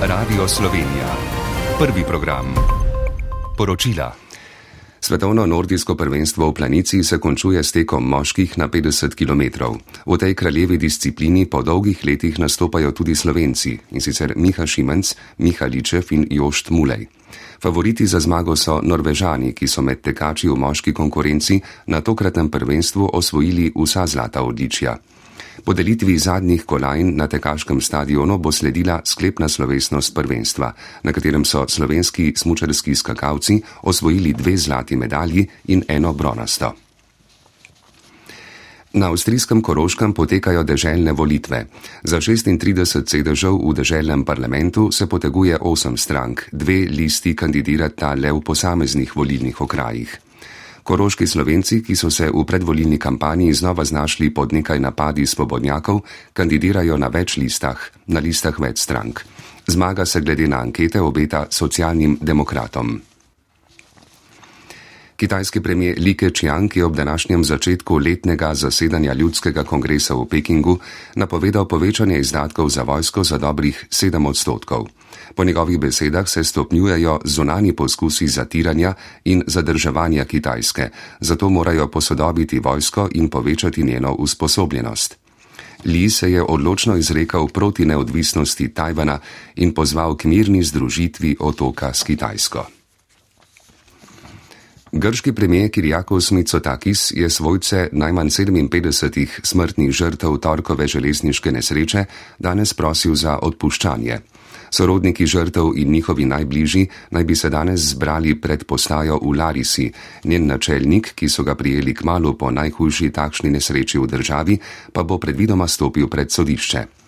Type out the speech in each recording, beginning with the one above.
Radio Slovenija. Prvi program. Poročila. Svetovno nordijsko prvenstvo v planici se končuje s tekom moških na 50 km. V tej kraljevi disciplini po dolgih letih nastopajo tudi slovenci in sicer Miha Šimenc, Miha Ličev in Jošt Mulej. Favoriti za zmago so Norvežani, ki so med tekači v moški konkurenci na tokratnem prvenstvu osvojili vsa zlata odličja. Podelitvi zadnjih kolajn na tekaškem stadionu bo sledila sklepna slovesnost prvenstva, na katerem so slovenski smučarski skakalci osvojili dve zlati medalji in eno bronasto. Na avstrijskem Koroškem potekajo deželne volitve. Za 36 sedežev v deželnem parlamentu se poteguje 8 strank, dve listi kandidirata le v posameznih volilnih okrajih. Koroški slovenci, ki so se v predvolilni kampanji znova znašli pod nekaj napadi svobodnjakov, kandidirajo na več listah, na listah več strank. Zmaga se glede na ankete obeta socialnim demokratom. Kitajski premijer Li Keqiang je ob današnjem začetku letnega zasedanja ljudskega kongresa v Pekingu napovedal povečanje izdatkov za vojsko za dobrih 7 odstotkov. Po njegovih besedah se stopnjujejo zunani poskusi zatiranja in zadrževanja Kitajske, zato morajo posodobiti vojsko in povečati njeno usposobljenost. Li se je odločno izrekal proti neodvisnosti Tajvana in pozval k mirni združitvi otoka s Kitajsko. Grški premijer Kirjakos Mitsotakis je svojce najmanj 57 smrtnih žrtev torkove železniške nesreče danes prosil za odpuščanje. Sorodniki žrtev in njihovi najbližji naj bi se danes zbrali pred postajo v Larisi. Njen načelnik, ki so ga prijeli k malu po najhujši takšni nesreči v državi, pa bo predvidoma stopil pred sodišče.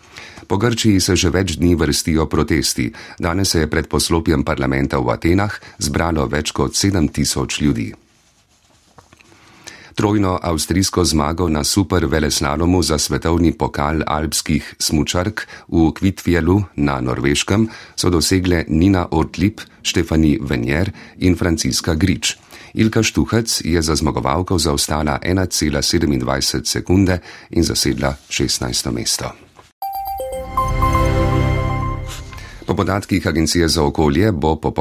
Po Grčiji se že več dni vrstijo protesti. Danes se je pred poslopjem parlamenta v Atenah zbralo več kot 7000 ljudi. Trojno avstrijsko zmago na super veleslalomu za svetovni pokal alpskih smučark v Kvitfjelu na Norveškem so dosegle Nina Ortlip, Štefani Venjer in Franciska Grič. Ilka Štuhec je za zmagovalko zaostala 1,27 sekunde in zasedla 16. mesto. Podatkih Agencije za okolje bo po